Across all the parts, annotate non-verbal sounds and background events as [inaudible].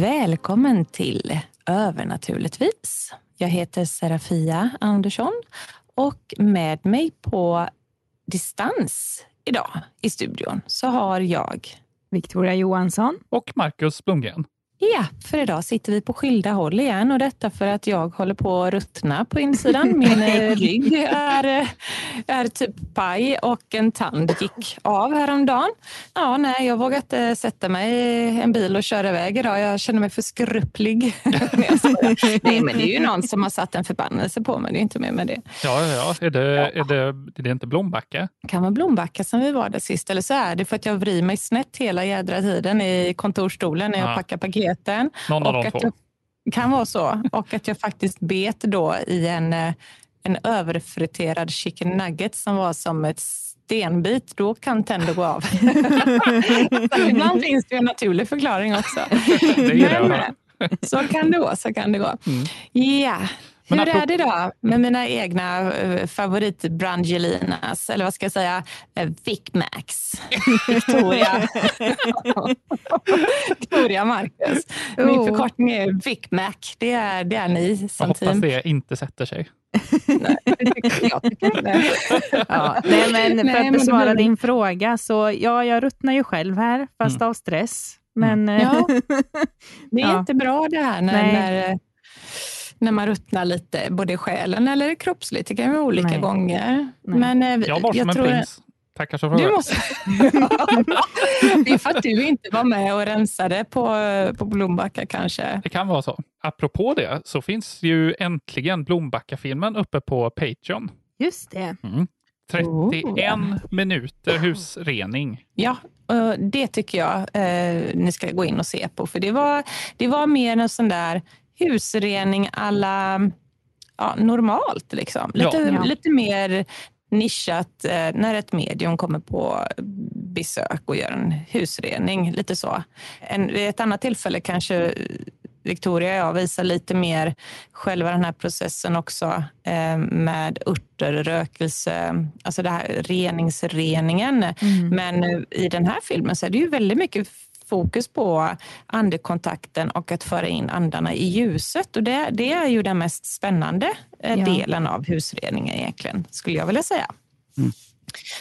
Välkommen till Övernaturligtvis. Jag heter Serafia Andersson och med mig på distans idag i studion så har jag Victoria Johansson och Marcus Blomgren. Ja, för idag sitter vi på skilda håll igen och detta för att jag håller på att ruttna på insidan. [laughs] Min eh, rygg är, eh, är typ paj och en tand gick av häromdagen. Ja, nej, jag vågar inte sätta mig i en bil och köra iväg idag. Jag känner mig för skrupplig. [laughs] nej, men det är ju någon som har satt en förbannelse på mig. Det är inte mer med det. Ja, ja. Är, det, ja. Är, det, är det inte Blombacka? Det kan vara Blombacka som vi var där sist. Eller så är det för att jag vrider mig snett hela jädra tiden i kontorsstolen när jag ja. packar paket majoriteten. Någon av de två. Jag, kan vara så. Och att jag faktiskt bet då i en, eh, en överfriterad chicken nugget som var som ett stenbit, då kan tänder gå av. [laughs] ibland finns det en naturlig förklaring också. Men, eh, så kan det gå. Så kan det gå. Mm. Ja, hur är det då med mina egna eh, favoritbrangelinas, eller vad ska jag säga, eh, Vic Max, [laughs] Victoria, Victoria Marcus. Min oh. förkortning är Vic Mac. Det är, det är ni som jag team. Hoppas det inte sätter sig. nej, jag tycker det. ja, nej, men för nej, att besvara din fråga, så ja, jag ruttnar ju själv här, fast mm. av stress. Men, mm. ja, det är [laughs] ja. inte bra det här när, när när man ruttnar lite, både i själen eller kroppsligt. Det kan vara olika Nej. gånger. Nej. Men, eh, jag var som en tror... prins. Tackar så för måste... [laughs] det är för att du inte var med och rensade på, på Blombacka kanske. Det kan vara så. Apropå det så finns ju äntligen Blombacka-filmen uppe på Patreon. Just det. Mm. 31 oh. minuter husrening. Ja, det tycker jag eh, ni ska gå in och se på. För det var, det var mer en sån där husrening alla ja, normalt. Liksom. Lite, ja. lite mer nischat eh, när ett medium kommer på besök och gör en husrening. Lite så. En, vid ett annat tillfälle kanske Victoria och jag visar lite mer själva den här processen också eh, med örter, rökelse, alltså det här reningsreningen. Mm. Men i den här filmen så är det ju väldigt mycket fokus på andekontakten och att föra in andarna i ljuset. Och det, det är ju den mest spännande eh, ja. delen av husreningen egentligen, skulle jag vilja säga. Mm.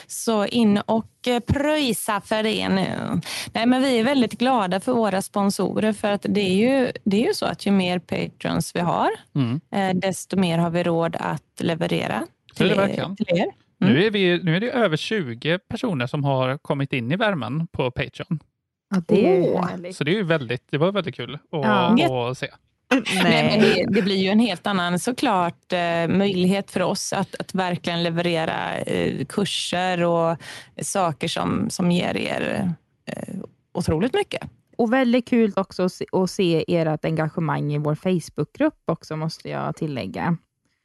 Så in och eh, pröjsa för det nu. Nej, men vi är väldigt glada för våra sponsorer för att det är ju, det är ju så att ju mer patrons vi har, mm. Eh, desto mer har vi råd att leverera till, det till er. Mm. Nu, är vi, nu är det över 20 personer som har kommit in i värmen på Patreon. Ja, det, är så det, är väldigt, det var väldigt kul att, ja. att se. Nej. det, det, blir ju en helt annan såklart eh, möjlighet för oss att, att verkligen leverera eh, kurser och saker som, som ger er eh, otroligt mycket. Och väldigt kul också att se, att se ert engagemang i vår Facebookgrupp också, måste jag tillägga.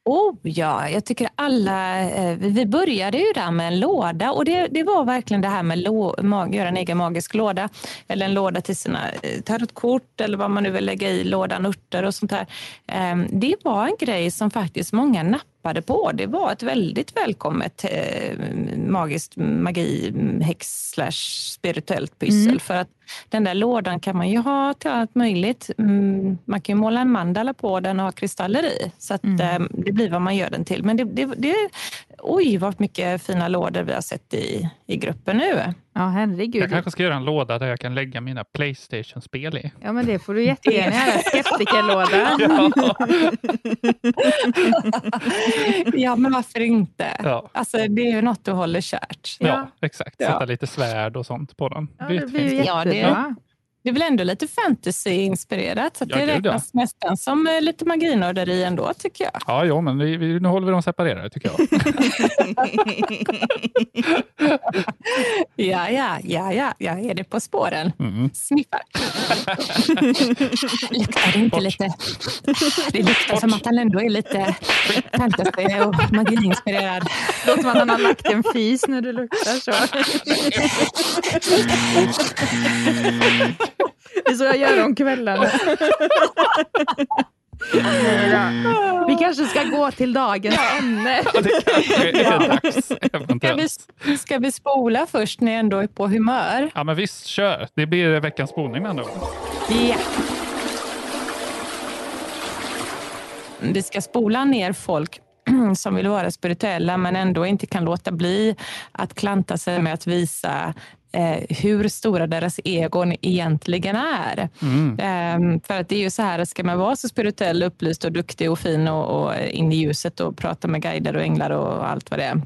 Oh ja, jag tycker alla... Eh, vi började ju där med en låda och det, det var verkligen det här med att göra en egen magisk låda. Eller en låda till sina eh, tarotkort eller vad man nu vill lägga i lådan, örter och sånt där. Eh, det var en grej som faktiskt många nappade nappade på. Det var ett väldigt välkommet eh, magiskt magi, häx slash spirituellt pyssel. Mm. För att den där lådan kan man ju ha till allt möjligt. Mm, man kan ju måla en mandala på den och ha kristaller i. Så att, mm. eh, det blir vad man gör den till. Men det, det, det oj vad mycket fina lådor vi har sett i, i gruppen nu. Ja, herregud. Jag kanske ska göra en låda där jag kan lägga mina Playstation-spel i. Ja, men det får du jättegärna göra. [laughs] Skeptikerlåda. [laughs] Ja. [laughs] ja, men varför inte? Ja. Alltså, det är ju något du håller kärt. Ja, Ja. exakt. Sätta Ja. lite svärd och sånt på den. Ja, Det det blir ju jättefint. Ja, det- jättebra. Det är väl ändå lite fantasy-inspirerat, så att Ja, det gud, ja. räknas nästan som eh, lite maginörderi ändå, tycker jag. Ja, jo, men vi, vi, nu håller vi dem separerade tycker jag. [laughs] Ja, ja, ja, ja, jag är det på spåren. Mm. Sniffar. Luktar det inte lite... Det luktar som att han ändå är lite fantasy och magiinspirerad. Låter som att han har lagt en fis när du luktar så. [laughs] Det är så jag gör om då. Vi kanske ska gå till dagens ämne. Ja, det kanske är dags Ska eventuellt. vi, ska vi spola först när jag ändå är på humör? Ja, men visst, kör. Det blir veckans spolning med andra ord. Ja. Vi ska spola ner folk [clears throat] som vill vara spirituella men ändå inte kan låta bli att klanta sig med att visa eh, hur stora deras egon egentligen är. Mm. Ehm, för att det är ju så här, ska man vara så spirituell, upplyst och duktig och fin och, och in i ljuset och prata med guider och änglar och allt vad det är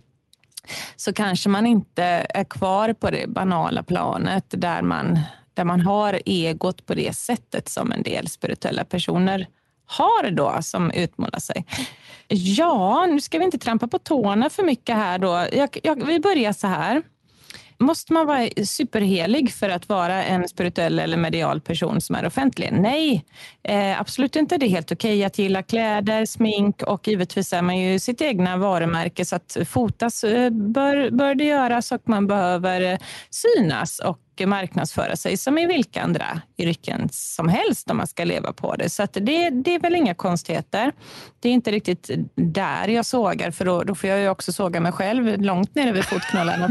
så kanske man inte är kvar på det banala planet där man, där man har egot på det sättet som en del spirituella personer har då, som utmålar sig. Ja, nu ska vi inte trampa på tårna för mycket här då. Jag, jag, vi börjar så här. Måste man vara superhelig för att vara en spirituell eller medial person som är offentlig? Nej, eh, absolut inte. Det är helt okej att gilla kläder, smink och givetvis är man ju sitt egna varumärke så att fotas eh, bör, bör det göras och man behöver eh, synas och marknadsföra sig som i vilka andra yrken som helst om man ska leva på det. Så det, det är väl inga konstigheter. Det är inte riktigt där jag sågar för då, då får jag ju också såga mig själv långt nere vid fotknölarna.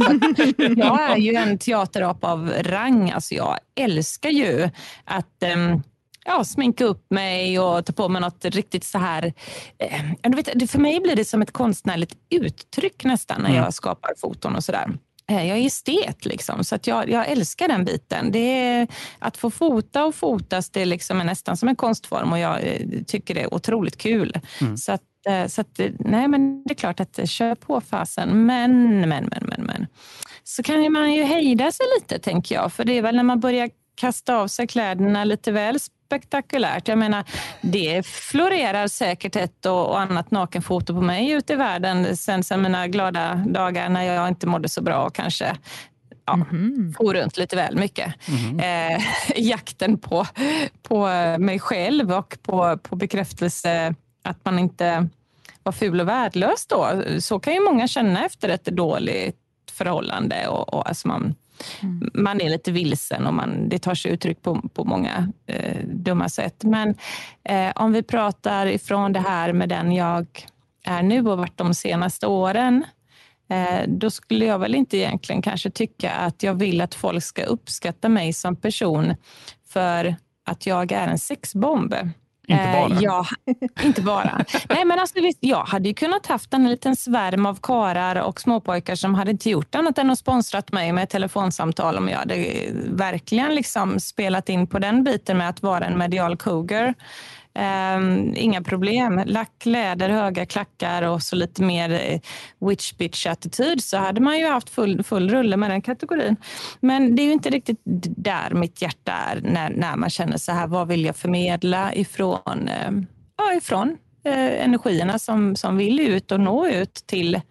Jag är ju en teaterapa av rang. Alltså jag älskar ju att ehm, ja, sminka upp mig och ta på mig något riktigt så här... Eh, du vet, för mig blir det som ett konstnärligt uttryck nästan när Mm. jag skapar foton och sådär. Eh, Jag är estet, liksom, så att jag, jag älskar den biten. Det är, att få fota och fotas det är liksom nästan som en konstform och jag eh, tycker det är otroligt kul. Mm. Så, att, eh, så att, nej, men det är klart att kör på fasen. Men, men, men, men, men. Så kan man ju hejda sig lite, tänker jag. För det är väl när man börjar kasta av sig kläderna lite väl spektakulärt. Jag menar, det florerar säkert ett och och annat nakenfoto på mig ute i världen sen, sen mina glada dagar när jag inte mådde så bra och kanske ja, Mhm. for runt lite väl mycket. Mhm. Eh, [laughs] jakten på, på mig själv och på, på bekräftelse att man inte var ful och värdelös då. Så kan ju många känna efter ett dåligt förhållande. Och, och alltså man, Mm. man är lite vilsen och man, det tar sig uttryck på, på många eh, dumma sätt. Men eh, om vi pratar ifrån det här med den jag är nu och varit de senaste åren eh, då skulle jag väl inte egentligen kanske tycka att jag vill att folk ska uppskatta mig som person för att jag är en sexbomb. Inte bara. Eh, ja, [laughs] inte bara. Nej, men alltså, visst, jag hade ju kunnat haft en liten svärm av karar och småpojkar som hade inte gjort annat än att sponsrat mig med ett telefonsamtal om jag hade verkligen liksom spelat in på den biten med att vara en medial cougar. Ehm, inga problem. Lack, läder, höga klackar och så lite mer eh, witch bitch-attityd så hade man ju haft full, full rulle med den kategorin. Men det är ju inte riktigt där mitt hjärta är när, när man känner så här, vad vill jag förmedla ifrån, ehm, ja, ifrån eh, energierna som, som vill ut och nå ut till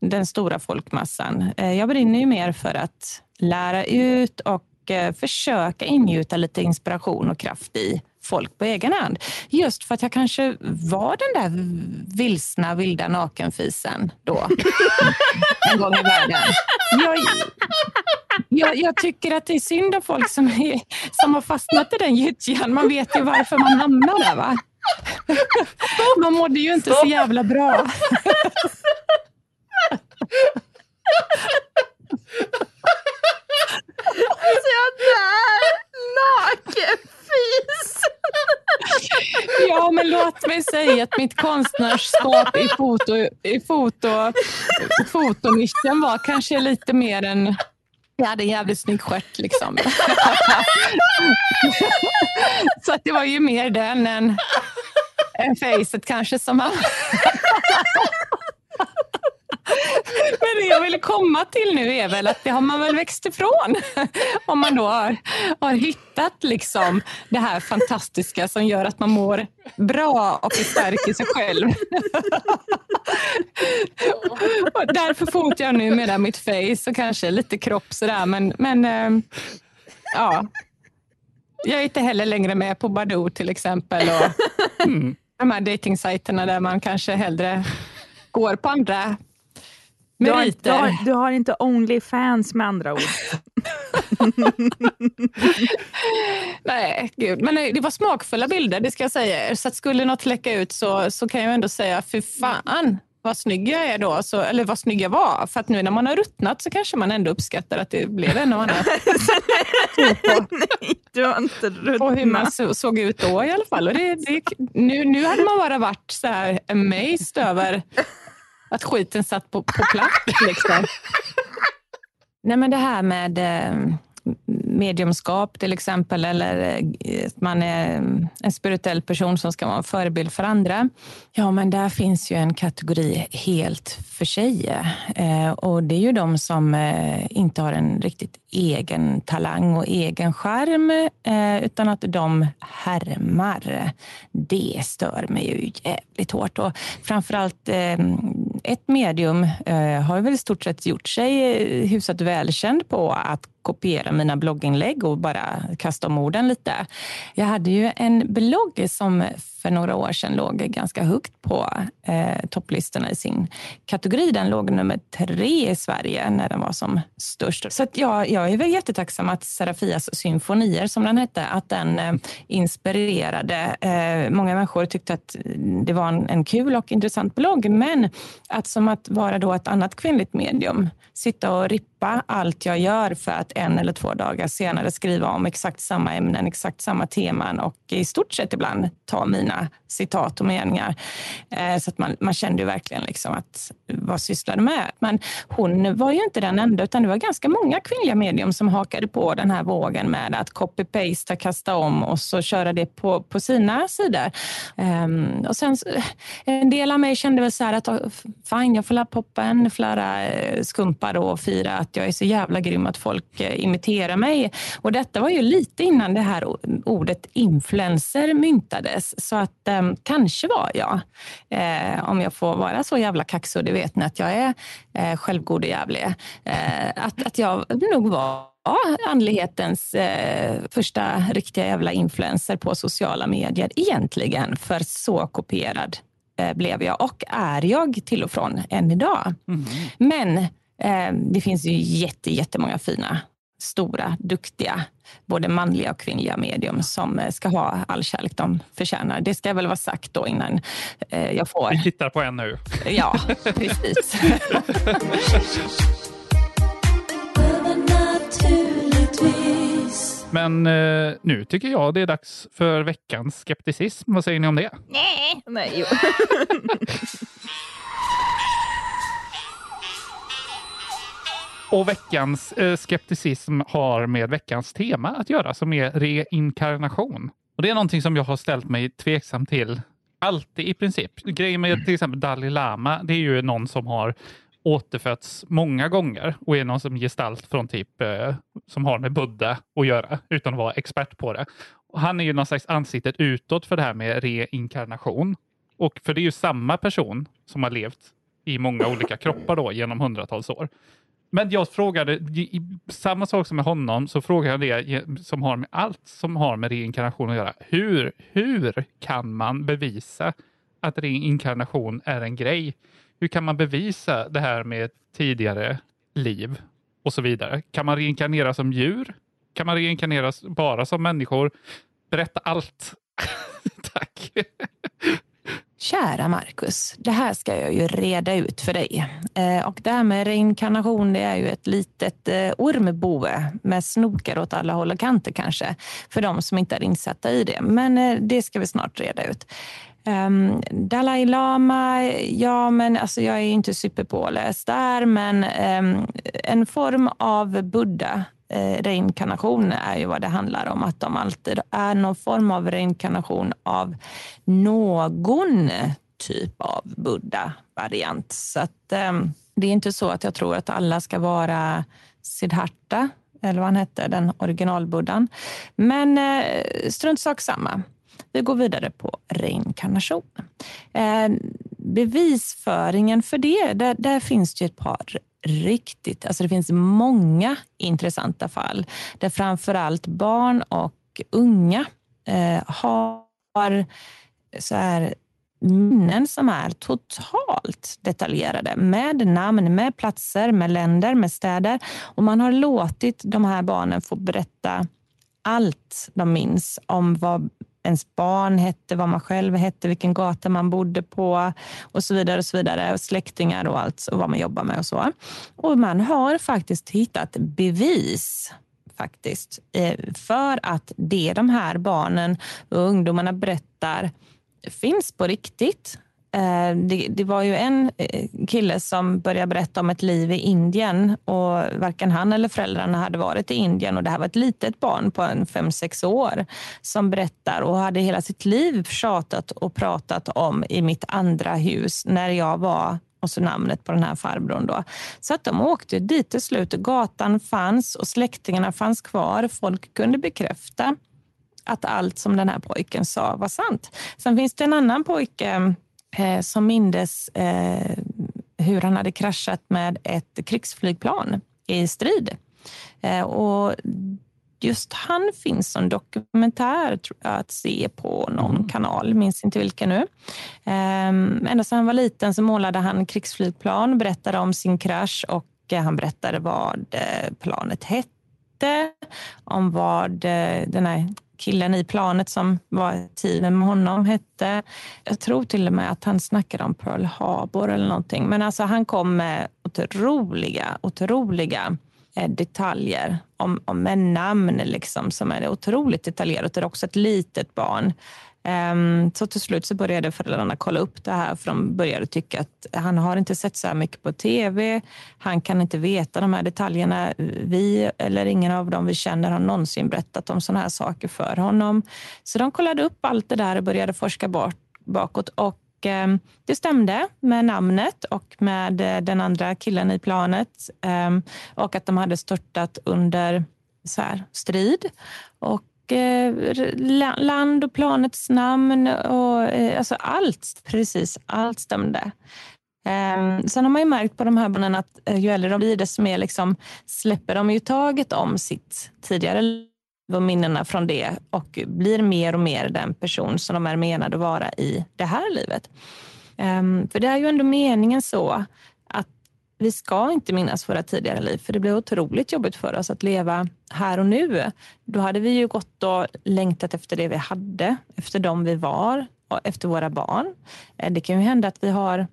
den stora folkmassan. Eh, jag brinner ju mer för att lära ut och eh, försöka ingjuta lite inspiration och kraft i folk på egen hand. Just för att jag kanske var den där vilsna, vilda nakenfisen då. [laughs] en gång i världen. Jag, jag, jag tycker att det är synd om folk som, är, som har fastnat i den gyttjan. Man vet ju varför man hamnar där. Va? Man mådde ju inte så jävla bra. Så jag där, nakenfis. Ja, Ja, men låt mig säga att mitt konstnärskap i, foto, i foto, fotonischen var kanske lite mer än jag hade en jävligt snygg stjärt liksom. så att det var ju mer den än, än facet kanske som man... Men det jag vill komma till nu är väl att det har man väl växt ifrån. Om man då har, har hittat liksom det här fantastiska som gör att man mår bra och förstärker sig själv. Och därför fotar jag nu med mitt face och kanske lite kropp sådär. Men, men eh, ja. Jag är inte heller längre med på Badoo till exempel. Och mm. De här dejtingsajterna där man kanske hellre går på andra du har, du, har, du har, inte Onlyfans med andra ord. [laughs] Nej, gud. Men det var smakfulla bilder, det ska jag säga. Så skulle något läcka ut så, så kan jag ändå säga, fy fan vad snygg jag är då, så, eller vad snygg jag var. För att nu när man har ruttnat så kanske man ändå uppskattar att det blev en och annan. Nej, [laughs] du har inte ruttnat. Och hur man så, såg ut då i alla fall. Och det, det, nu, nu hade man bara varit så här amazed över att skiten satt på, på plats. [laughs] Liksom. Nej, men det här med eh, mediumskap till exempel, eller eh, att man är en spirituell person som ska vara en förebild för andra. Ja, men där finns ju en kategori helt för sig. Eh, och det är ju de som inte har en riktigt egen talang och egen charm, utan att de härmar. Det stör mig ju jävligt hårt. Och framförallt ett medium eh, har väl i stort sett gjort sig eh, hyfsat välkänd på att kopiera mina blogginlägg och bara kasta om orden lite. Jag hade ju en blogg som för några år sedan låg ganska högt på eh, topplistorna i sin kategori. Den låg nummer tre i Sverige när den var som störst. Så att jag, jag är väl jättetacksam att Serafias symfonier, som den hette, att den eh, inspirerade. Eh, många människor tyckte att det var en, en kul och intressant blogg, men att som att vara då ett annat kvinnligt medium, sitta och rippa allt jag gör för att en eller två dagar senare skriva om exakt samma ämnen, exakt samma teman och i stort sett ibland ta mina citat och meningar. Eh, så att man, man kände ju verkligen liksom att vad sysslade med. Men hon var ju inte den enda, utan det var ganska många kvinnliga medium som hakade på den här vågen med att copy-paste, kasta om och så köra det på, på sina sidor. Ehm, och sen en del av mig kände väl så här att ah, fine, jag får la poppa en flera eh, skumpa då och fira att jag är så jävla grym att folk eh, imiterar mig. Och detta var ju lite innan det här ordet influencer myntades. Så att eh, kanske var jag, eh, om jag får vara så jävla kaxig, det vet ni att jag är eh, självgod och jävlig, eh, att, att jag nog var andlighetens eh, första riktiga jävla influencer på sociala medier egentligen. För så kopierad eh, blev jag och är jag till och från än idag. Mm. Men eh, det finns ju jätte, jättemånga fina stora, duktiga, både manliga och kvinnliga medium som eh, ska ha all kärlek de förtjänar. Det ska väl vara sagt då innan eh, jag får... Vi tittar på en nu. Ja, precis. [laughs] Men eh, nu tycker jag det är dags för veckans skepticism. Vad säger ni om det? Nej. Nej [laughs] Och veckans eh, skepticism har med veckans tema att göra, som är reinkarnation. Och Det är någonting som jag har ställt mig tveksam till alltid i princip. Grejen med till exempel Dalai Lama, det är ju någon som har återfötts många gånger och är någon som gestalt från typ eh, som har med Buddha att göra utan att vara expert på det. Och han är ju någon slags ansiktet utåt för det här med reinkarnation. Och för det är ju samma person som har levt i många olika kroppar då genom hundratals år. Men jag frågade, samma sak som med honom, så frågade jag det som har med allt som har med reinkarnation att göra. Hur, hur kan man bevisa att reinkarnation är en grej? Hur kan man bevisa det här med tidigare liv och så vidare? Kan man reinkarnera som djur? Kan man reinkarnera bara som människor? Berätta allt. [laughs] Tack. Kära Marcus, det här ska jag ju reda ut för dig. Eh, och det här med reinkarnation, det är ju ett litet eh, ormboe med snokar åt alla håll och kanter kanske, för de som inte är insatta i det. Men eh, det ska vi snart reda ut. Um, Dalai Lama, ja men alltså jag är ju inte superpåläst där, men um, en form av Buddha eh, reinkarnation är ju vad det handlar om. Att de alltid är någon form av reinkarnation av någon typ av Buddha-variant. Så att, eh, det är inte så att jag tror att alla ska vara Siddhartha, eller vad han hette, den originalbuddhan. Men eh, strunt sak samma. Vi går vidare på reinkarnation. Eh, bevisföringen för det, där, där finns det ett par riktigt, alltså det finns många intressanta fall där framför allt barn och unga eh, har så här, minnen som är totalt detaljerade med namn, med platser, med länder, med städer. Och man har låtit de här barnen få berätta allt de minns om vad ens barn hette, vad man själv hette, vilken gata man bodde på och så vidare. och så vidare. Släktingar och allt och vad man jobbar med och så. Och man har faktiskt hittat bevis faktiskt eh, för att det de här barnen och ungdomarna berättar finns på riktigt. Eh, det, det, var ju en eh, kille som började berätta om ett liv i Indien och varken han eller föräldrarna hade varit i Indien och det här var ett litet barn på en fem sex år som berättar och hade hela sitt liv tjatat och pratat om i mitt andra hus när jag var och så namnet på den här farbrorn. Då. Så att de åkte dit till slut. Gatan fanns och släktingarna fanns kvar. Folk kunde bekräfta att allt som den här pojken sa var sant. Sen finns det en annan pojke eh, som mindes eh, hur han hade kraschat med ett krigsflygplan i strid. Eh, och just han finns som dokumentär att se på någon mm. kanal, minns inte vilken nu. Um, ända sedan han var liten så målade han krigsflygplan, berättade om sin krasch och han berättade vad eh, planet hette, om vad eh, den här killen i planet som var i tiden med honom hette. Jag tror till och med att han snackade om Pearl Harbor eller någonting. Men alltså han kom med otroliga, otroliga eh, detaljer om, om en namn liksom, som är otroligt detaljerat. Det är också ett litet barn Ehm, så till slut så började föräldrarna kolla upp det här för de började tycka att han har inte sett så här mycket på tv. Han kan inte veta de här detaljerna. Vi eller ingen av dem vi känner har någonsin berättat om sådana här saker för honom. Så de kollade upp allt det där och började forska bort, bakåt och ehm, det stämde med namnet och med eh, den andra killen i planet ehm, och att de hade störtat under så här, strid. Och Eh, land och planets namn och eh, alltså allt, precis allt stämde. Ehm, sen har man ju märkt på de här barnen att eh, ju äldre de blir, desto mer liksom släpper de ju taget om sitt tidigare liv och minnena från det och blir mer och mer den person som de är menade att vara i det här livet. Ehm, för det är ju ändå meningen så vi ska inte minnas våra tidigare liv, för det blir otroligt jobbigt för oss att leva här och nu. Då hade vi ju gått och längtat efter det vi hade, efter dem vi var och efter våra barn. Eh, det kan ju hända att vi har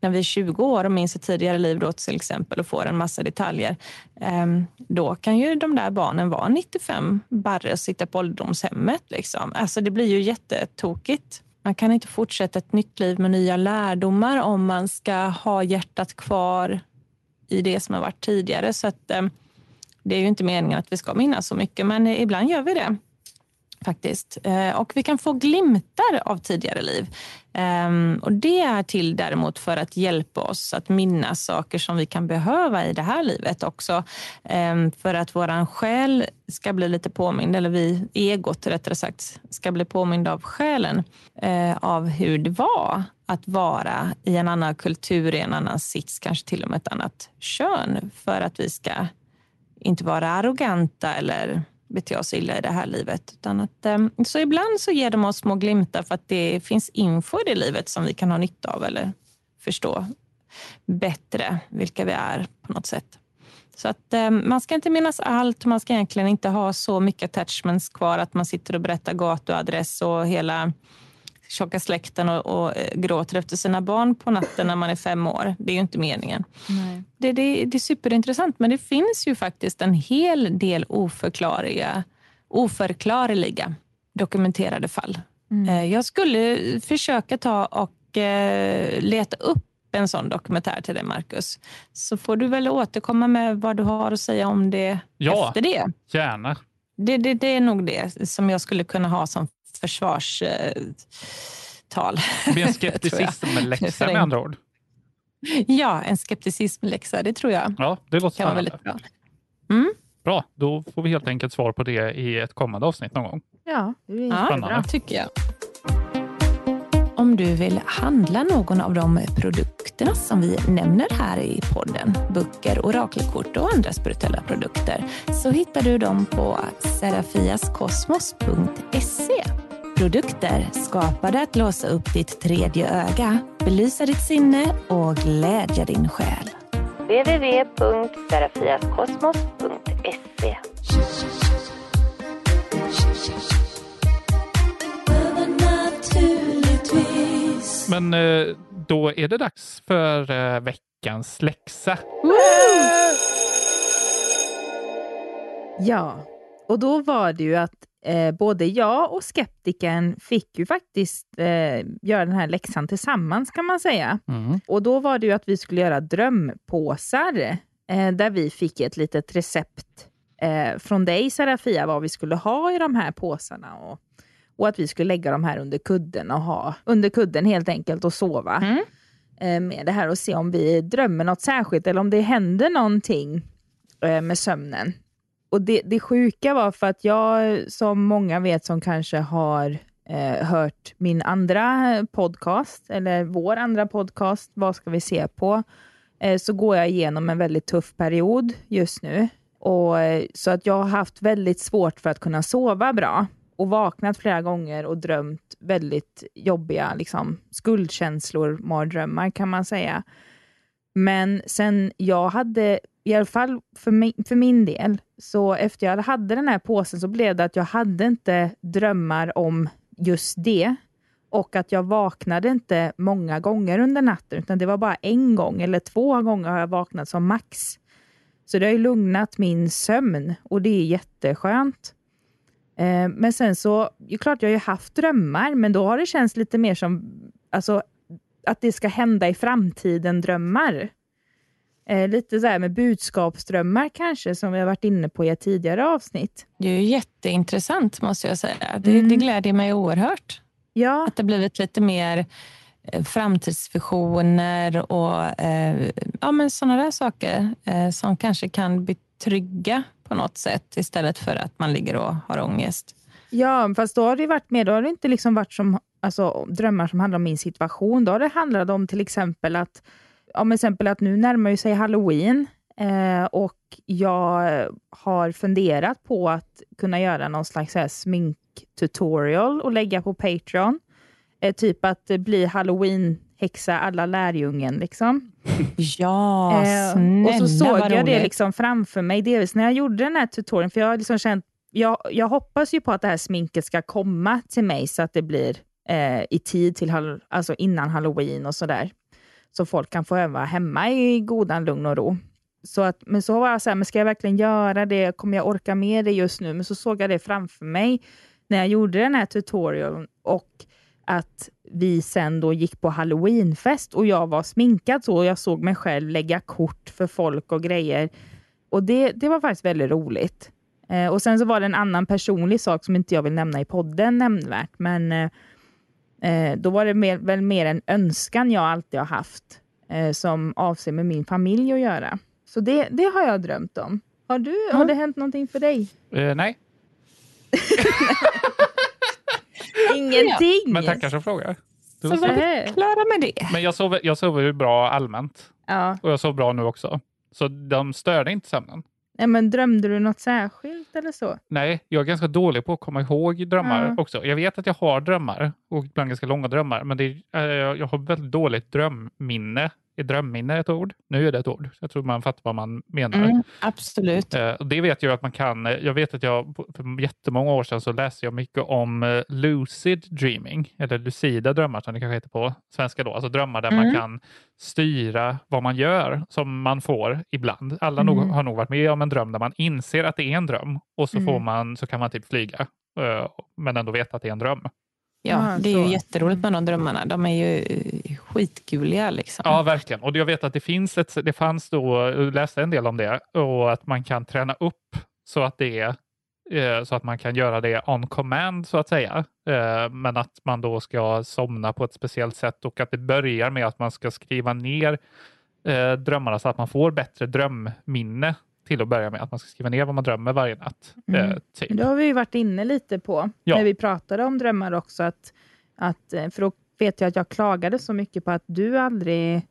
när vi är 20 år och minns ett tidigare liv då till exempel och får en massa detaljer, ehm, då kan ju de där barnen vara 95 barre och sitta på ålderdomshemmet. Liksom. Alltså det blir ju jättetokigt. Man kan inte fortsätta ett nytt liv med nya lärdomar om man ska ha hjärtat kvar i det som har varit tidigare. Så att, eh, det är ju inte meningen att vi ska minnas så mycket, men eh, ibland gör vi det faktiskt. Eh, och vi kan få glimtar av tidigare liv. Ehm, och Det är till däremot för att hjälpa oss att minnas saker som vi kan behöva i det här livet också. Ehm, för att vår själ ska bli lite påmind, eller vi, egot rättare sagt, ska bli påmind av själen eh, av hur det var att vara i en annan kultur, i en annan sits, kanske till och med ett annat kön. För att vi ska inte vara arroganta eller bete oss illa i det här livet. Utan att, ehm, så ibland så ger de oss små glimtar för att det finns info i det livet som vi kan ha nytta av eller förstå bättre vilka vi är på något sätt. Så att ehm, man ska inte minnas allt. Man ska egentligen inte ha så mycket attachments kvar att man sitter och berättar gatuadress och hela tjocka släkten och, och eh, gråter efter sina barn på natten när man är fem år. Det är ju inte meningen. Det, det, det är superintressant, men det finns ju faktiskt en hel del oförklarliga, oförklarliga dokumenterade fall. Mm. Eh, jag skulle försöka ta och eh, leta upp en sån dokumentär till dig, Marcus. Så får du väl återkomma med vad du har att säga om det ja, efter det. Gärna. Det, det, det är nog det som jag skulle kunna ha som försvarstal. Det blir en [laughs] skepticism-läxa med andra ord. Ja, en skepticism-läxa, det tror jag. Ja, det låter kan väldigt bra. Mm. Bra, då får vi helt enkelt svar på det i ett kommande avsnitt någon gång. Ja, det är ja, bra tycker jag. Om du vill handla någon av de produkterna som vi nämner här i podden, böcker, orakelkort och andra spirituella produkter, så hittar du dem på serafiaskosmos.se. Produkter skapade att låsa upp ditt tredje öga, belysa ditt sinne och glädja din själ. www.serafiaskosmos.se Men eh, då är det dags för eh, veckans läxa. Ja, och då var det ju att eh, både jag och skeptiken fick ju faktiskt eh, göra den här läxan tillsammans kan man säga. Mm. Och då var det ju att vi skulle göra drömpåsar eh, där vi fick ett litet recept eh, från dig Serafia vad vi skulle ha i de här påsarna. Och och att vi skulle lägga dem här under kudden och ha under kudden helt enkelt och sova mm. Eh, med det här och se om vi drömmer något särskilt eller om det händer någonting eh, med sömnen. Och det, det sjuka var för att jag, som många vet som kanske har eh, hört min andra podcast, eller vår andra podcast, Vad ska vi se på? Eh, så går jag igenom en väldigt tuff period just nu. Och, eh, så att jag har haft väldigt svårt för att kunna sova bra och vaknat flera gånger och drömt väldigt jobbiga liksom, skuldkänslor, mardrömmar kan man säga. Men sen jag hade, i alla fall för min, för min del, så efter jag hade den här påsen så blev det att jag hade inte drömmar om just det. Och att jag vaknade inte många gånger under natten, utan det var bara en gång eller två gånger har jag vaknat som max. Så det har ju lugnat min sömn och det är jätteskönt. Eh, men sen så, det är klart jag har ju haft drömmar, men då har det känts lite mer som alltså, att det ska hända i framtiden drömmar. Eh, lite så här med budskapsdrömmar kanske, som vi har varit inne på i ett tidigare avsnitt. Det är ju jätteintressant måste jag säga. Det, mm. det glädjer mig oerhört. Ja. Att det blivit lite mer eh, framtidsvisioner och eh, ja, men sådana där saker eh, som kanske kan betrygga på något sätt istället för att man ligger och har ångest. Ja, fast då har det varit mer, då har det inte liksom varit som alltså, drömmar som handlar om min situation. Då har det handlat om till exempel att, men exempel att nu närmar sig halloween eh, och jag har funderat på att kunna göra någon slags sminktutorial och lägga på Patreon. Eh, typ att bli halloween häxa alla lärjungen. Liksom. [laughs] Ja, eh, snälla Och så såg jag roligt. det liksom framför mig, delvis när jag gjorde den här tutorialen, för jag har liksom känt, jag, jag hoppas ju på att det här sminket ska komma till mig så att det blir eh, i tid till alltså innan halloween och sådär. Så folk kan få öva hemma i godan lugn och ro. Så att, men så var jag så här, men ska jag verkligen göra det? Kommer jag orka med det just nu? Men så såg jag det framför mig när jag gjorde den här tutorialen och att vi sen då gick på halloweenfest och jag var sminkad så och jag såg mig själv lägga kort för folk och grejer. Och det, det var faktiskt väldigt roligt. Eh, och sen så var det en annan personlig sak som inte jag vill nämna i podden nämnvärt, men eh, eh då var det mer, väl mer en önskan jag alltid har haft eh, som avser med min familj att göra. Så det, det har jag drömt om. Har, du, mm. har det hänt någonting för dig? Eh, nej. [laughs] Ingenting. Men tackar som frågar. Så var vi klara med det. Men jag sover, jag sover ju bra allmänt. Ja. Och jag sover bra nu också. Så de störde inte sömnen. Nej, men drömde du något särskilt eller så? Nej, jag är ganska dålig på att komma ihåg drömmar ja. också. Jag vet att jag har drömmar och ibland ganska långa drömmar, men det är, äh, jag har väldigt dåligt drömminne är drömminne ett ord? Nu är det ett ord. Jag tror man fattar vad man menar. Mm, absolut. Eh, det vet jag att man kan. Jag vet att jag för jättemånga år sedan så läste jag mycket om eh, lucid dreaming, eller lucida drömmar som det kanske heter på svenska då. Alltså drömmar där mm. man kan styra vad man gör, som man får ibland. Alla mm. nog, har nog varit med om en dröm där man inser att det är en dröm och så, får mm. man, så kan man typ flyga, eh, men ändå veta att det är en dröm. Ja, det är ju jätteroligt med de drömmarna. De är ju skitguliga. Liksom. Ja, verkligen. Och jag vet att det finns ett, det fanns då, jag läste en del om det, och att man kan träna upp så att det är eh, så att man kan göra det on command så att säga. Eh, men att man då ska somna på ett speciellt sätt och att det börjar med att man ska skriva ner eh, drömmarna så att man får bättre drömminne till att börja med. Att man ska skriva ner vad man drömmer varje natt. Mm. Typ. Det har vi varit inne lite på ja. när vi pratade om drömmar också. Att, att, för då vet jag att jag klagade så mycket på att du aldrig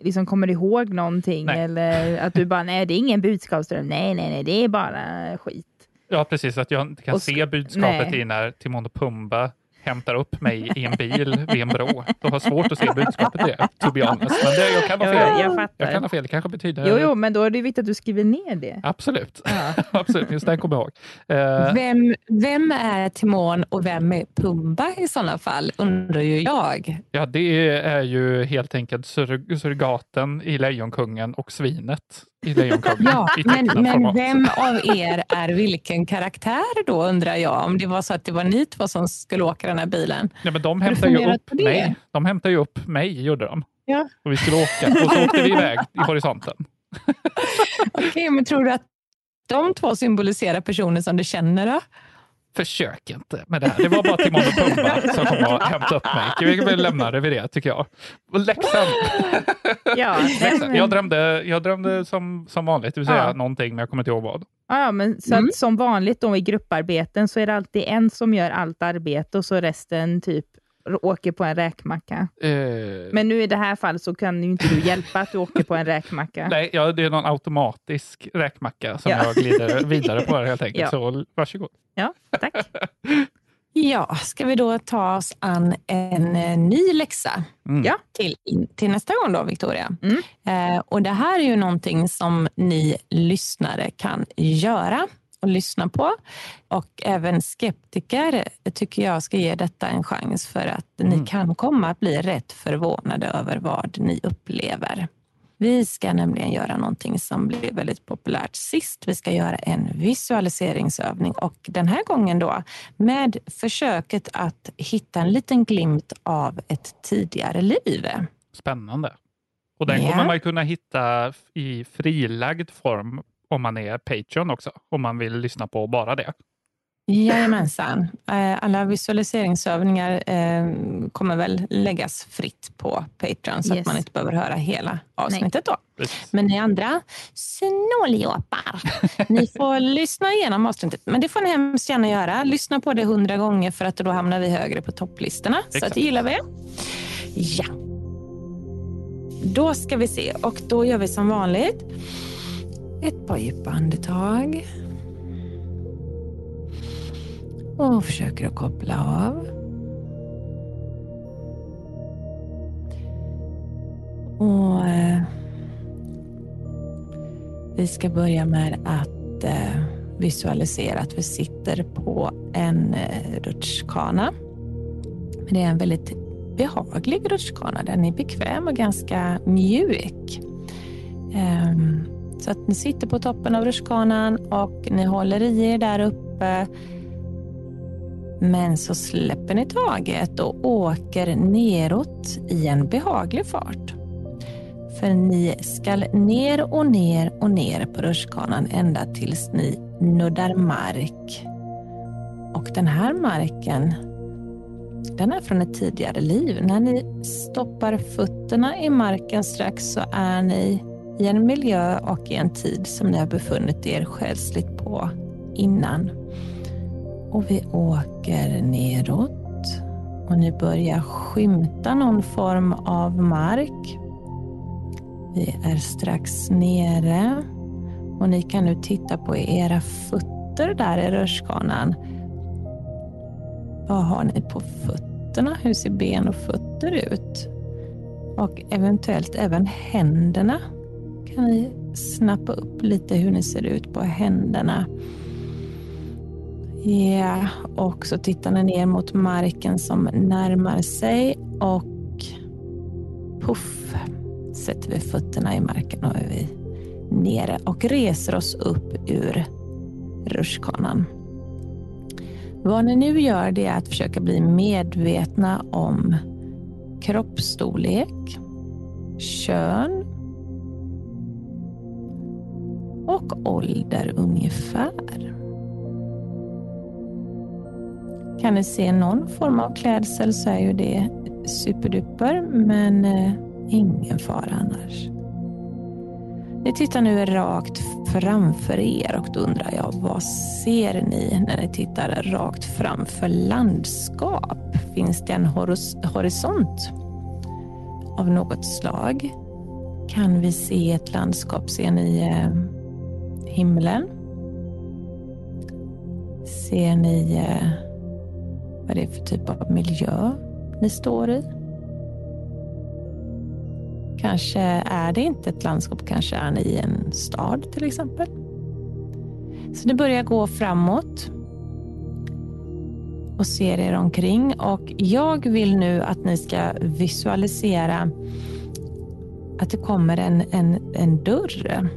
liksom kommer ihåg någonting. Nej. Eller att du bara, nej det är ingen budskapsdröm. Nej, nej, nej, det är bara skit. Ja, precis. Att jag inte kan och, se budskapet nej. i när Timon och Pumba hämtar upp mig i en bil vid en bro. Jag har svårt att se budskapet i det, to be honest. Men det, jag kan ha fel. Jag, jag, jag kan ha fel. Det kanske betyder... Jo, jo, men då är det viktigt att du skriver ner det. Absolut. Ja. [laughs] Absolut, just det kommer jag ihåg. Uh, vem, vem är Timon och vem är Pumba i sådana fall, undrar ju jag. Ja, det är ju helt enkelt surrogaten i Lejonkungen och svinet i Lejonkungen. Ja, men, men vem av er är vilken karaktär då undrar jag? Om det var så att det var ni två som skulle åka den här bilen. Ja, men de hämtar ju upp mig. De hämtar ju upp mig, gjorde de. Ja. Och vi skulle åka och så åkte vi iväg i horisonten. [laughs] Okej, okay, men tror du att de två symboliserar personer som du känner då? Försök inte med det här. Det var bara Timon och Pumba [laughs] som kom och hämtade upp mig. Vi lämnar det vid det, tycker jag. Och läxan. [laughs] Ja, läxan. Jag drömde, jag drömde som, som vanligt, det vill säga ja. någonting, men jag kommer inte ihåg vad. Ja, men så mm. som vanligt då i grupparbeten så är det alltid en som gör allt arbete och så resten typ åker på en räkmacka. Uh, men nu i det här fallet så kan ju inte du hjälpa att du åker på en räkmacka. [laughs] Nej, ja, det är någon automatisk räkmacka som ja. jag glider vidare på helt enkelt. Ja. Så varsågod. Ja, tack. [laughs] Ja, ska vi då ta oss an en eh, ny läxa mm. till, till nästa gång då, Victoria? Mm. Eh, och det här är ju någonting som ni lyssnare kan göra och lyssna på. Och även skeptiker tycker jag ska ge detta en chans för att mm. ni kan komma att bli rätt förvånade över vad ni upplever. Vi ska nämligen göra någonting som blev väldigt populärt sist. Vi ska göra en visualiseringsövning och den här gången då med försöket att hitta en liten glimt av ett tidigare liv. Spännande. Och den ja. kommer man kunna hitta i frilagd form om man är Patreon också, om man vill lyssna på bara det. Jajamensan. Eh, alla visualiseringsövningar eh, kommer väl läggas fritt på Patreon så yes. att man inte behöver höra hela avsnittet då. Men ni andra snåljåpar, [laughs] ni får lyssna igenom avsnittet. Men det får ni hemskt gärna göra. Lyssna på det hundra gånger för att då hamnar vi högre på topplistorna. Exakt. Så att det gillar vi. Ja. Då ska vi se och då gör vi som vanligt ett par djupa andetag. Och försöker att koppla av. Och eh, Vi ska börja med att eh, visualisera att vi sitter på en eh, rutschkana. Det är en väldigt behaglig rutschkana. Den är bekväm och ganska mjuk. Um, så att ni sitter på toppen av rutschkanan och ni håller i er där uppe. Men så släpper ni taget och åker neråt i en behaglig fart. För ni ska ner och ner och ner på rutschkanan ända tills ni nuddar mark. Och den här marken, den är från ett tidigare liv. När ni stoppar fötterna i marken strax så är ni i en miljö och i en tid som ni har befunnit er själsligt på innan. Och vi åker neråt och ni börjar skymta någon form av mark. Vi är strax nere och ni kan nu titta på era fötter där i rörskanan. Vad har ni på fötterna? Hur ser ben och fötter ut? Och eventuellt även händerna. Kan ni snappa upp lite hur ni ser ut på händerna. Ja, och så tittar ni ner mot marken som närmar sig och puff sätter vi fötterna i marken och är vi nere och reser oss upp ur rutschkanan. Vad ni nu gör det är att försöka bli medvetna om kroppsstorlek, kön och ålder ungefär. Kan ni se någon form av klädsel så är ju det superduper, men eh, ingen fara annars. Ni tittar nu rakt framför er och då undrar jag, vad ser ni när ni tittar rakt framför landskap? Finns det en horisont av något slag? Kan vi se ett landskap? Ser ni eh, himlen? Ser ni eh, vad det är för typ av miljö ni står i? Kanske är det inte ett landskap, kanske är ni i en stad till exempel. Så ni börjar gå framåt och ser er omkring och jag vill nu att ni ska visualisera att det kommer en, en, en dörr.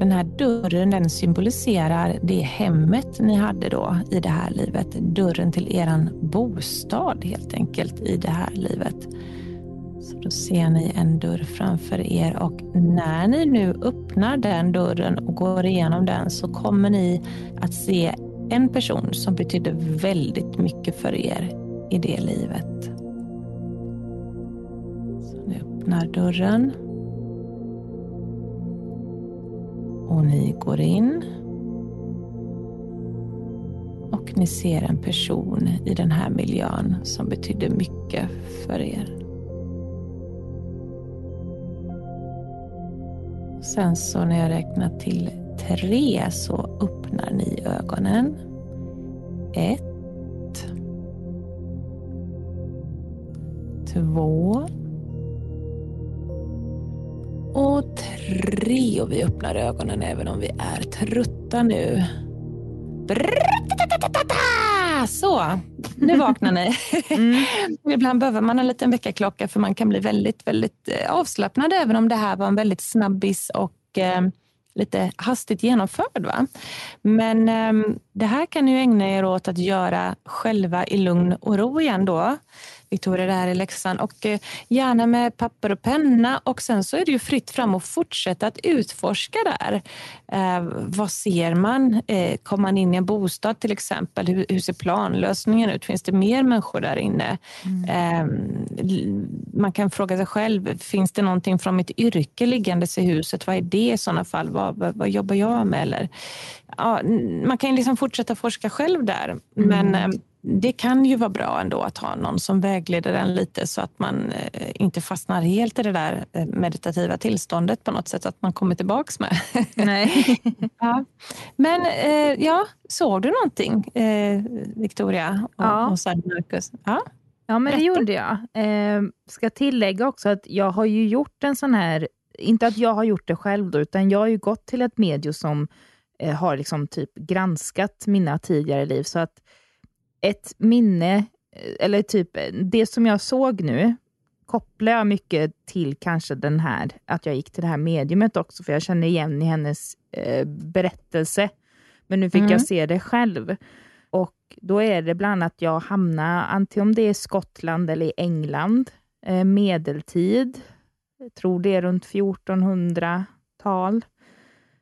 Den här dörren den symboliserar det hemmet ni hade då i det här livet. Dörren till eran bostad helt enkelt i det här livet. Så då ser ni en dörr framför er och när ni nu öppnar den dörren och går igenom den så kommer ni att se en person som betydde väldigt mycket för er i det livet. Så ni öppnar dörren. Och ni går in. Och ni ser en person i den här miljön som betydde mycket för er. Sen så när jag räknar till tre så öppnar ni ögonen. Ett. Två. Tre. Och vi öppnar ögonen även om vi är trötta nu. Så, nu vaknar ni. Mm. Ibland behöver man en liten väckarklocka för man kan bli väldigt, väldigt eh, avslappnad även om det här var en väldigt snabbis och eh, lite hastigt genomförd. Va? Men eh, det här kan ni ägna er åt att göra själva i lugn och ro igen då. Victoria där i läxan och eh, gärna med papper och penna och sen så är det ju fritt fram att fortsätta att utforska där. Eh, vad ser man? Eh, kommer man in i en bostad till exempel? Hur, hur ser planlösningen ut? Finns det mer människor där inne? Mm. Eh, man kan fråga sig själv, finns det någonting från mitt yrke liggandes i huset? Vad är det i sådana fall? Vad, vad, vad jobbar jag med? Eller, ja, man kan liksom fortsätta forska själv där, mm. men eh, det kan ju vara bra ändå att ha någon som vägleder en lite så att man eh, inte fastnar helt i det där eh, meditativa tillståndet på något sätt, att man kommer tillbaks med. Nej. [laughs] ja. Men eh, ja, såg du någonting, Victoria och, ja. och Marcus? Ja. ja, men det gjorde jag. Eh, ska tillägga också att jag har ju gjort en sån här, inte att jag har gjort det själv då, utan jag har ju gått till ett medium som eh, har liksom typ granskat mina tidigare liv, så att ett minne, eh, eller typ det som jag såg nu, kopplar jag mycket till kanske den här, att jag gick till det här mediumet också, för jag känner igen i hennes eh, berättelse. Men nu fick mm. jag se det själv. Och då är det bland annat att jag hamnar, antingen om det är Skottland eller i England, eh, medeltid, jag tror det är runt 1400-tal.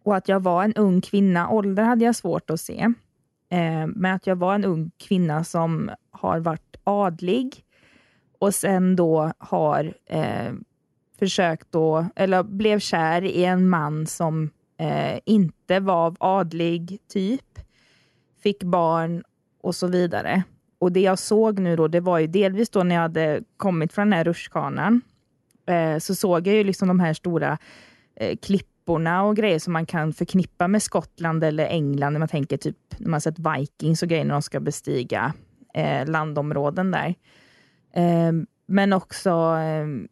Och att jag var en ung kvinna, ålder hade jag svårt att se. Eh, men att jag var en ung kvinna som har varit adlig och sen då har eh, försökt då, eller blev kär i en man som eh, inte var av adlig typ, fick barn och så vidare. Och det jag såg nu då, det var ju delvis då när jag hade kommit från den här rutschkanan, eh, så såg jag ju liksom de här stora eh, klippen klipporna och grejer som man kan förknippa med Skottland eller England, när man tänker typ när man sett Vikings och grejer när de ska bestiga eh, landområden där. Eh, men också ehm,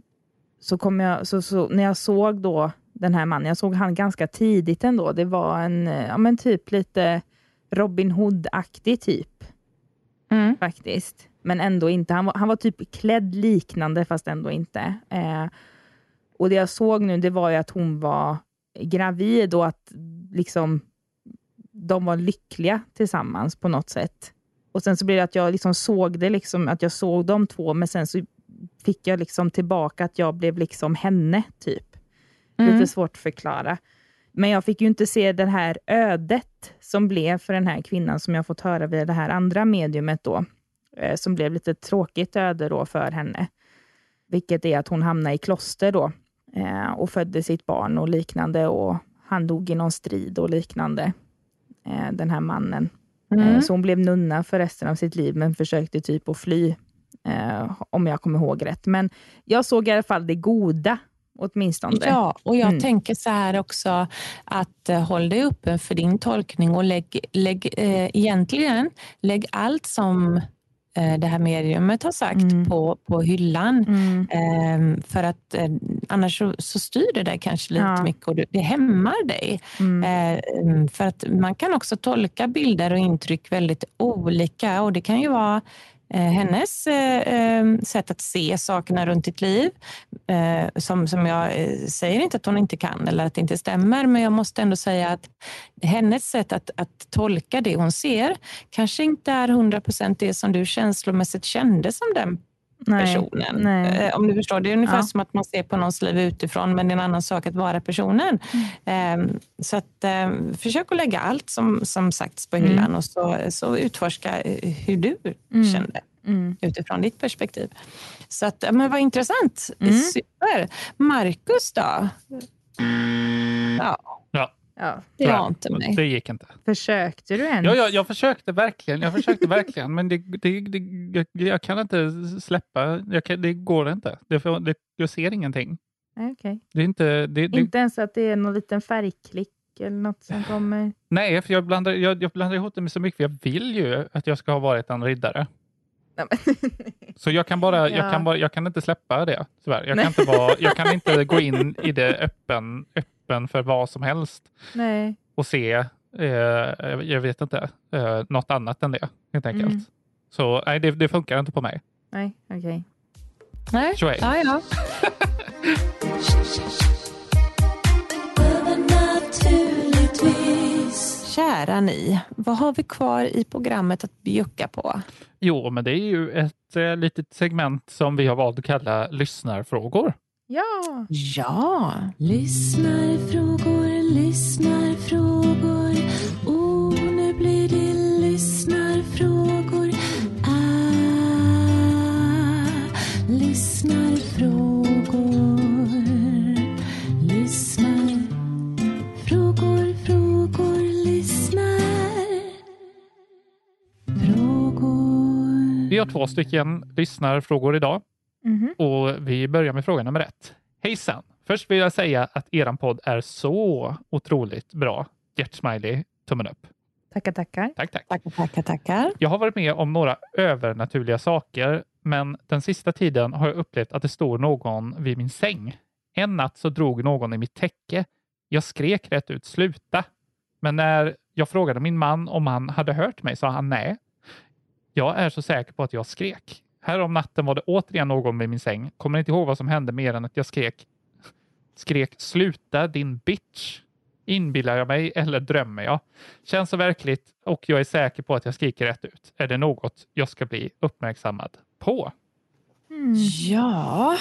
så kom jag, så, så, när jag såg då den här mannen, jag såg han ganska tidigt ändå. Det var en, ja men typ lite Robin Hood-aktig typ. Mm. Faktiskt. Men ändå inte. Han var, han var typ klädd liknande fast ändå inte. Eh, och det jag såg nu, det var ju att hon var gravid och att liksom de var lyckliga tillsammans på något sätt. Och sen så blev det att jag liksom såg det, liksom, att jag såg de två, men sen så fick jag liksom tillbaka att jag blev liksom henne, typ. Mm. Lite svårt att förklara. Men jag fick ju inte se det här ödet som blev för den här kvinnan som jag fått höra via det här andra mediumet då. Eh, som blev lite tråkigt öde då för henne. Vilket är att hon hamnade i kloster då eh, och födde sitt barn och liknande och han dog i någon strid och liknande. Eh, den här mannen. Mm. Så hon blev nunna för resten av sitt liv men försökte typ att fly om jag kommer ihåg rätt. Men jag såg i alla fall det goda åtminstone. Ja, och jag mm. tänker så här också att uh, håll dig öppen för din tolkning och lägg, lägg uh, egentligen lägg allt som det här mediumet har sagt mm. på, på hyllan. Mm. Uh, för att uh, annars så, så, styr det dig kanske lite ja. mycket och det, hämmar dig. Mm. för att man kan också tolka bilder och intryck väldigt olika och det kan ju vara Eh, Eh, hennes eh, ehm, sätt att se sakerna runt ditt liv. Eh, som, som jag säger inte att hon inte kan eller att det inte stämmer, men jag måste ändå säga att hennes sätt att, att tolka det hon ser kanske inte är 100 procent det som du känslomässigt kände som den personen. Nej. Om du förstår, det är ungefär ja. som att man ser på någons liv utifrån, men det är en annan sak att vara personen. Mm. Så att, försök att lägga allt som, som sagts på hyllan mm. och så, så utforska hur du mm. kände mm. utifrån ditt perspektiv. Så att, men vad intressant. Mm. Super. Marcus då? Ja. Ja. Det var inte mig. Det gick inte. Försökte du ens? Ja, ja jag försökte verkligen. Jag försökte verkligen, men det, det, det, jag, jag, kan inte släppa. Kan, det går inte. Det, jag ser ingenting. Okay. Det är inte, det, inte ens att det är någon liten färgklick eller något som kommer? Nej, för jag blandar, jag, jag blandar ihop det med så mycket. För jag vill ju att jag ska ha varit en riddare. [laughs] Så jag kan, bara, ja. jag, kan bara, jag kan inte släppa det, tyvärr. Jag kan, inte, vara, jag kan inte gå in i det öppen, öppen [laughs] för vad som helst Nej. och se, eh, jag vet inte, eh, något annat än det, helt enkelt. Mm. Så nej, det, det, funkar inte på mig. Nej, okej. Okay. Nej, ja, ja. [laughs] kära ni, vad har vi kvar i programmet att bjucka på? Jo, men det är ju ett eh, litet segment som vi har valt att kalla lyssnarfrågor. Ja! Ja! Lyssnarfrågor, lyssnarfrågor. Oh, nu blir det lyssnarfrågor. Ah, lyssnarfrågor. Vi har två stycken lyssnarfrågor idag mm och vi börjar med fråga nummer ett. Hejsan! Först vill jag säga att er podd är så otroligt bra. Hjärtsmiley, tummen upp. Tackar, tackar. Tack, tack. Tackar, tackar, tackar. Jag har varit med om några övernaturliga saker, men den sista tiden har jag upplevt att det står någon vid min säng. En natt så drog någon i mitt täcke. Jag skrek rätt ut sluta. Men när jag frågade min man om han hade hört mig sa han nej. Jag är så säker på att jag skrek. Här om natten var det återigen någon vid min säng. Kommer inte ihåg vad som hände mer än att jag skrek skrek sluta din bitch. Inbillar jag mig eller drömmer jag? Känns så verkligt och jag är säker på att jag skriker rätt ut. Är det något jag ska bli uppmärksammad på? Mm. Ja.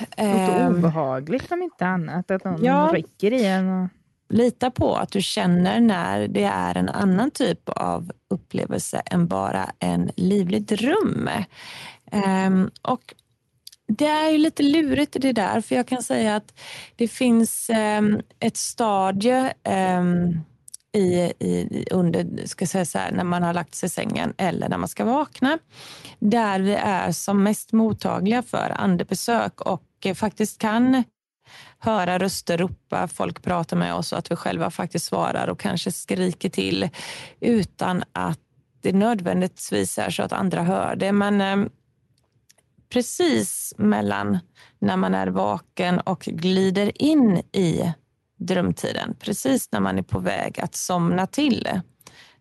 Låter ähm, obehagligt om inte annat. Att någon ja. rycker i en. Och lita på att du känner när det är en annan typ av upplevelse än bara en livlig dröm. Um, och det är ju lite lurigt det där, för jag kan säga att det finns um, ett stadie um, i, i, under, ska säga så här, när man har lagt sig i sängen eller när man ska vakna, där vi är som mest mottagliga för andebesök och eh, faktiskt kan höra röster ropa, folk prata med oss och att vi själva faktiskt svarar och kanske skriker till utan att det nödvändigtvis är så att andra hör det. Men eh, precis mellan när man är vaken och glider in i drömtiden, precis när man är på väg att somna till.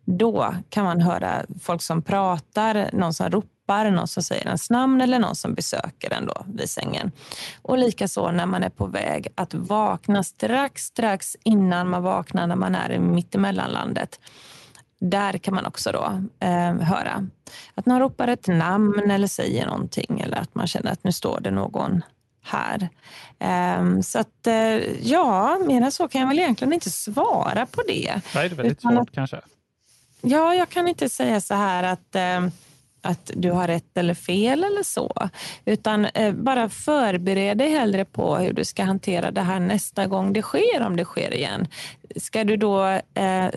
Då kan man höra folk som pratar, någon som ropar, någon som säger ens namn eller någon som besöker en då vid sängen. Och likaså när man är på väg att vakna strax, strax innan man vaknar när man är i mittemellanlandet. Där kan man också då eh, höra att någon ropar ett namn eller säger någonting eller att man känner att nu står det någon här. Um, så att uh, ja, mer än så kan jag väl egentligen inte svara på det. Nej, det är väldigt svårt att, kanske. Ja, jag kan inte säga så här att uh, att du har rätt eller fel eller så. Utan eh, bara förbered dig hellre på hur du ska hantera det här nästa gång det sker, om det sker igen. Ska du då eh,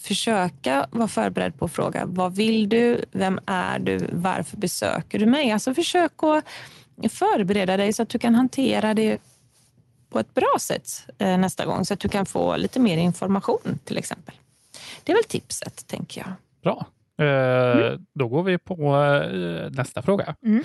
försöka vara förberedd på att fråga vad vill du, vem är du, varför besöker du mig? Alltså försök att förbereda dig så att du kan hantera det på ett bra sätt eh, nästa gång så att du kan få lite mer information till exempel. Det är väl tipset, tänker jag. Bra. Eh, mm. Då går vi på eh, nästa fråga. Mm.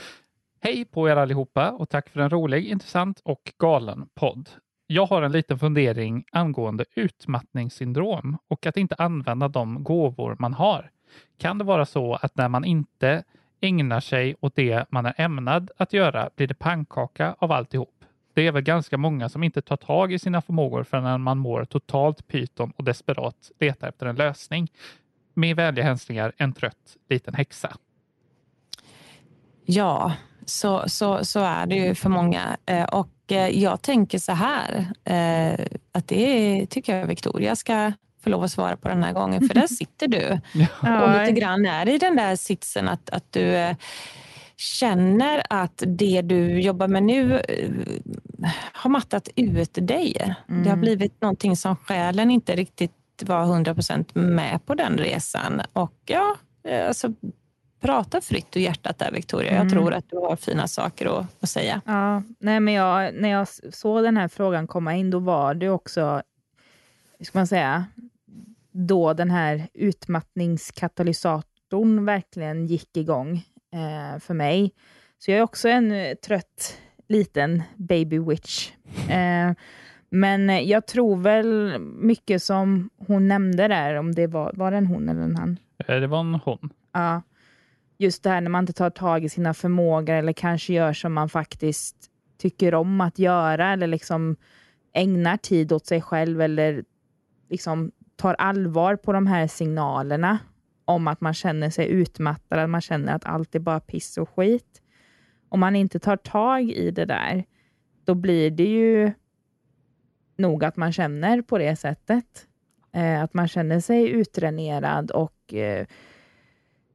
Hej på er allihopa och tack för en rolig, intressant och galen podd. Jag har en liten fundering angående utmattningssyndrom och att inte använda de gåvor man har. Kan det vara så att när man inte ägnar sig åt det man är ämnad att göra blir det pannkaka av alltihop? Det är väl ganska många som inte tar tag i sina förmågor förrän man mår totalt pyton och desperat letar efter en lösning. Med vänliga hälsningar, en trött liten häxa. Ja, så, så, så är det ju för många. Eh, och eh, jag tänker så här, eh, att det tycker jag Victoria ska få lov att svara på den här gången, för där sitter du. [laughs] Ja. Och lite grann är i den där sitsen att, att du känner att det du jobbar med nu har mattat ut dig. Mm. Det har mm. blivit någonting som själen inte riktigt var 100% med på den resan. Och ja, eh, alltså, prata fritt ur hjärtat där Victoria. Jag mm. tror att du har fina saker att, att säga. Ja, nej, men jag, när jag såg den här frågan komma in, då var det också, hur ska man säga, då den här utmattningskatalysatorn verkligen gick igång eh, för mig. Så jag är också en trött liten baby witch. Eh, men eh, jag tror väl mycket som hon nämnde där, om det var, var det en hon eller en han? Eh, det var en hon. Ja. Just det här när man inte tar tag i sina förmågor eller kanske gör som man faktiskt tycker om att göra eller liksom ägnar tid åt sig själv eller liksom tar allvar på de här signalerna om att man känner sig utmattad, att man känner att allt är bara piss och skit. Om man inte tar tag i det där, då blir det ju nog att man känner på det sättet. Eh, att man känner sig utdränerad och eh,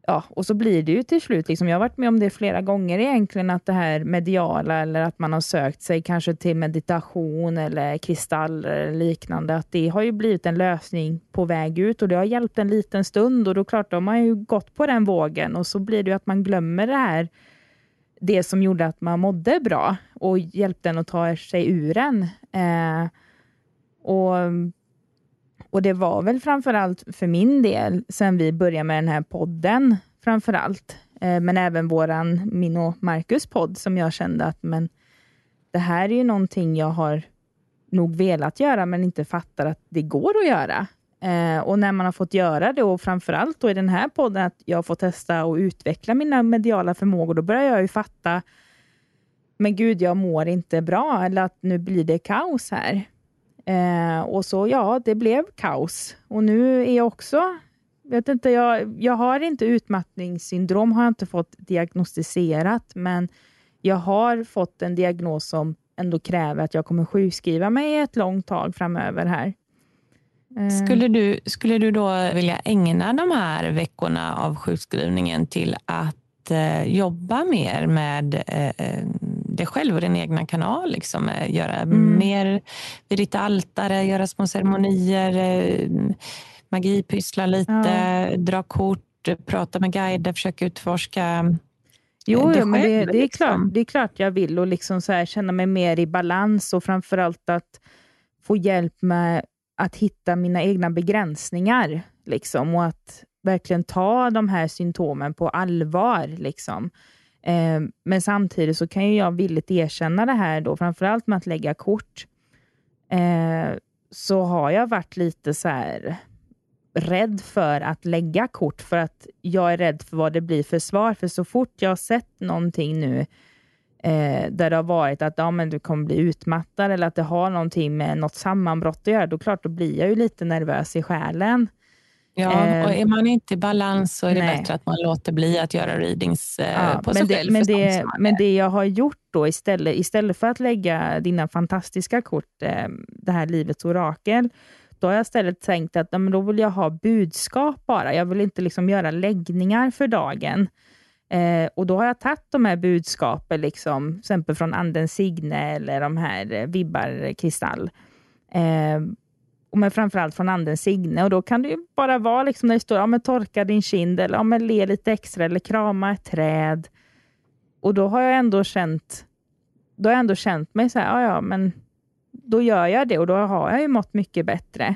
ja, och så blir det ju till slut, liksom, jag har varit med om det flera gånger egentligen, att det här mediala eller att man har sökt sig kanske till meditation eller kristaller eller liknande, att det har ju blivit en lösning på väg ut och det har hjälpt en liten stund och då klart, då har man ju gått på den vågen och så blir det ju att man glömmer det här, det som gjorde att man mådde bra och hjälpte en att ta sig ur den. Eh, och, och det var väl framför allt för min del, sen vi började med den här podden, framför allt, eh, men även våran, min och Marcus podd, som jag kände att men det här är ju någonting jag har nog velat göra, men inte fattar att det går att göra. Eh, och när man har fått göra det, och framför allt då i den här podden, att jag får testa och utveckla mina mediala förmågor, då börjar jag ju fatta, men gud, jag mår inte bra, eller att nu blir det kaos här. Eh, och så ja, det blev kaos. Och nu är jag också, vet inte, jag, jag har inte utmattningssyndrom, har jag inte fått diagnostiserat, men jag har fått en diagnos som ändå kräver att jag kommer sjukskriva mig ett långt tag framöver här. Eh. Skulle du, skulle du då vilja ägna de här veckorna av sjukskrivningen till att eh, jobba mer med eh, eh dig själv och din egna kanal. Liksom. Eh, göra mm. mer vid ditt altare, göra små ceremonier, eh, magi, pyssla lite, ja. dra kort, prata med guider, försöka utforska Jo, jo men det, det, är liksom. klart, det är klart jag vill och liksom så här, känna mig mer i balans och framförallt att få hjälp med att hitta mina egna begränsningar liksom, och att verkligen ta de här symptomen på allvar. Liksom. Eh, men samtidigt så kan ju jag villigt erkänna det här då, framförallt med att lägga kort. Eh, så har jag varit lite så här rädd för att lägga kort för att jag är rädd för vad det blir för svar. För så fort jag har sett någonting nu eh, där det har varit att ja, men du kommer bli utmattad eller att det har någonting med något sammanbrott att göra, då klart, då blir jag ju lite nervös i själen. Ja, och är man inte i balans så är det Nej. bättre att man låter bli att göra readings eh, ja, på sig det, själv. Men det, men det jag har gjort då istället, istället för att lägga dina fantastiska kort, eh, det här livets orakel, då har jag istället tänkt att men då vill jag ha budskap bara. Jag vill inte liksom göra läggningar för dagen. Eh, och Då har jag tagit de här budskapen, liksom, till exempel från Andens Signe eller de här eh, Vibbar Kristall. Eh, men framförallt från Andens Signe. Och Då kan det ju bara vara liksom när det står ja, men torka din kind eller ja, men le lite extra eller krama ett träd. Och då har jag ändå känt då har jag ändå känt mig så här, ja, ja, men då gör jag det och då har jag ju mått mycket bättre.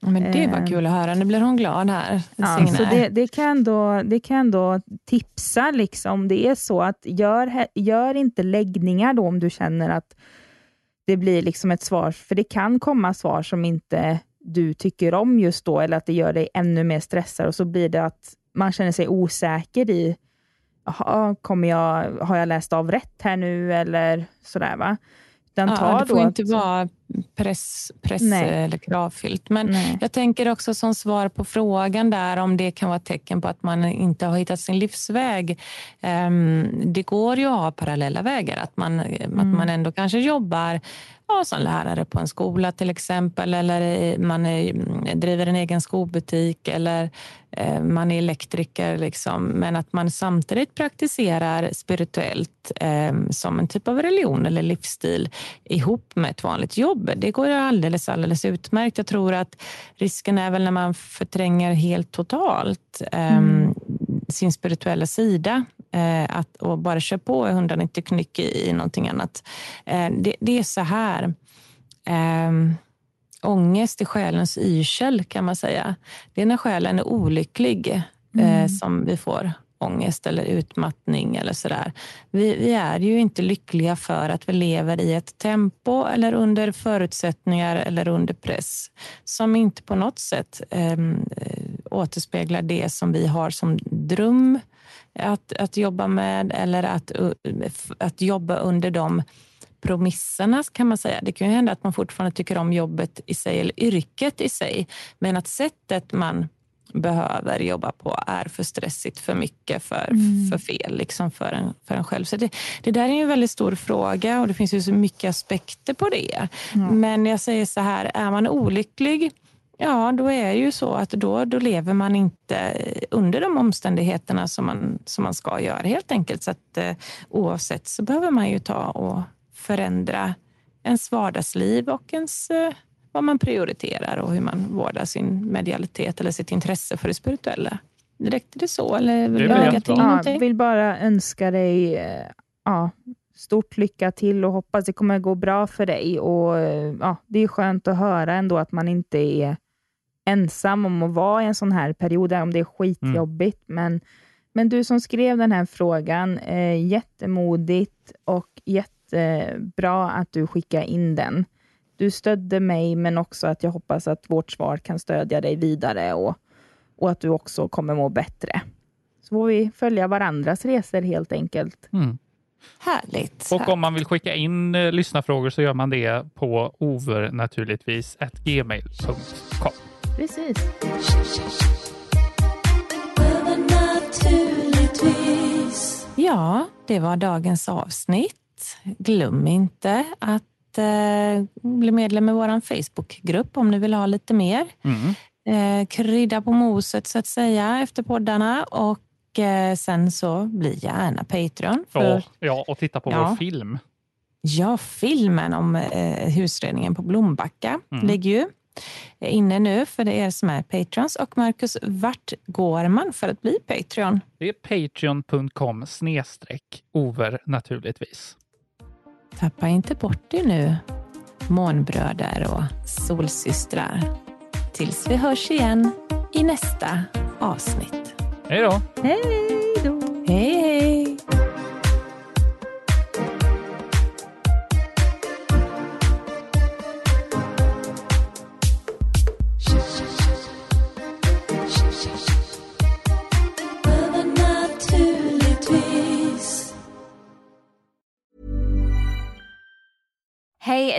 Men det var eh. kul att höra. Nu blir hon glad här. Ja, så det, det, kan ändå, det kan ändå tipsa, liksom. det är så att gör, gör inte läggningar då om du känner att det blir liksom ett svar, för det kan komma svar som inte du tycker om just då, eller att det gör dig ännu mer stressad och så blir det att man känner sig osäker i, kommer jag, har jag läst av rätt här nu eller sådär va? Den tar ja, det får då inte att... vara press, press eller kravfyllt. Men Nej. jag tänker också som svar på frågan där om det kan vara ett tecken på att man inte har hittat sin livsväg. Um, det går ju att ha parallella vägar, att man, mm. att man ändå kanske jobbar ja, som lärare på en skola till exempel eller man är, driver en egen skobutik eller eh, man är elektriker. Liksom. Men att man samtidigt praktiserar spirituellt eh, som en typ av religion eller livsstil ihop med ett vanligt jobb. Det går alldeles, alldeles utmärkt. Jag tror att risken är väl när man förtränger helt totalt eh, mm. sin spirituella sida eh, att, och bara kör på 190 knyck i, i någonting annat. Eh, det, det, är så här. Eh, ångest i själens yrsel kan man säga. Det är när själen är olycklig eh, mm. som vi får ångest eller utmattning eller sådär. Vi, vi, är ju inte lyckliga för att vi lever i ett tempo eller under förutsättningar eller under press som inte på något sätt ehm, eh, återspeglar det som vi har som dröm att, att jobba med eller att, att jobba under de promisserna kan man säga. Det kan ju hända att man fortfarande tycker om jobbet i sig eller yrket i sig, men att sättet man behöver jobba på är för stressigt, för mycket, för, mm. för fel liksom för, en, för en själv. Så det, det där är en väldigt stor fråga och det finns ju så mycket aspekter på det. Mm. Men jag säger så här, är man olycklig Ja, då är det ju så att då, då lever man inte under de omständigheterna som man, som man ska göra helt enkelt. Så att eh, oavsett så behöver man ju ta och förändra ens vardagsliv och ens, eh, vad man prioriterar och hur man vårdar sin medialitet eller sitt intresse för det spirituella. Räckte det så eller vill du lägga till någonting? Jag vill bara önska dig eh, ja, stort lycka till och hoppas det kommer gå bra för dig. Och, eh, ja, det är skönt att höra ändå att man inte är ensam om att vara i en sån här period, om det är skitjobbigt. Mm. Men, men du som skrev den här frågan, eh, jättemodigt och jättebra att du skickade in den. Du stödde mig, men också att jag hoppas att vårt svar kan stödja dig vidare och, och att du också kommer må bättre. Så får vi följa varandras resor helt enkelt. Mm. Härligt. Och om man vill skicka in eh, lyssnarfrågor så gör man det på overnaturligtvis gmail.com. Precis. Ja, det var dagens avsnitt. Glöm inte att eh, bli medlem i vår Facebookgrupp om ni vill ha lite mer. Mm. Eh, krydda på moset så att säga efter poddarna och eh, sen så bli gärna Patreon. För, ja, ja, och titta på ja. vår film. Ja, filmen om eh, husredningen på Blombacka mm. ligger ju inne nu för det är er som är patrons. Och Marcus, vart går man för att bli Patreon? Det är patreon.com snedstreck over naturligtvis. Tappa inte bort det nu, månbröder och solsystrar. Tills vi hörs igen i nästa avsnitt. Hej då! Hej då! Hej, hej!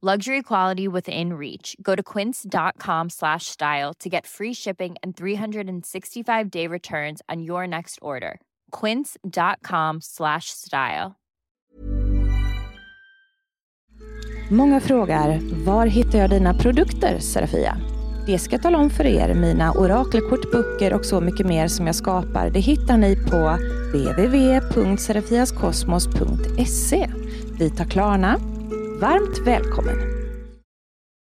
Luxury quality within reach. Go to quince.com slash style to get free shipping and 365 day returns on your next order. Quince.com slash style. Många frågar, var hittar jag dina produkter, Serafia? Det ska jag tala om för er. Mina orakelkort, böcker och så mycket mer som jag skapar, det hittar ni på www.serafiaskosmos.se. Vi tar Klarna Varmt välkommen!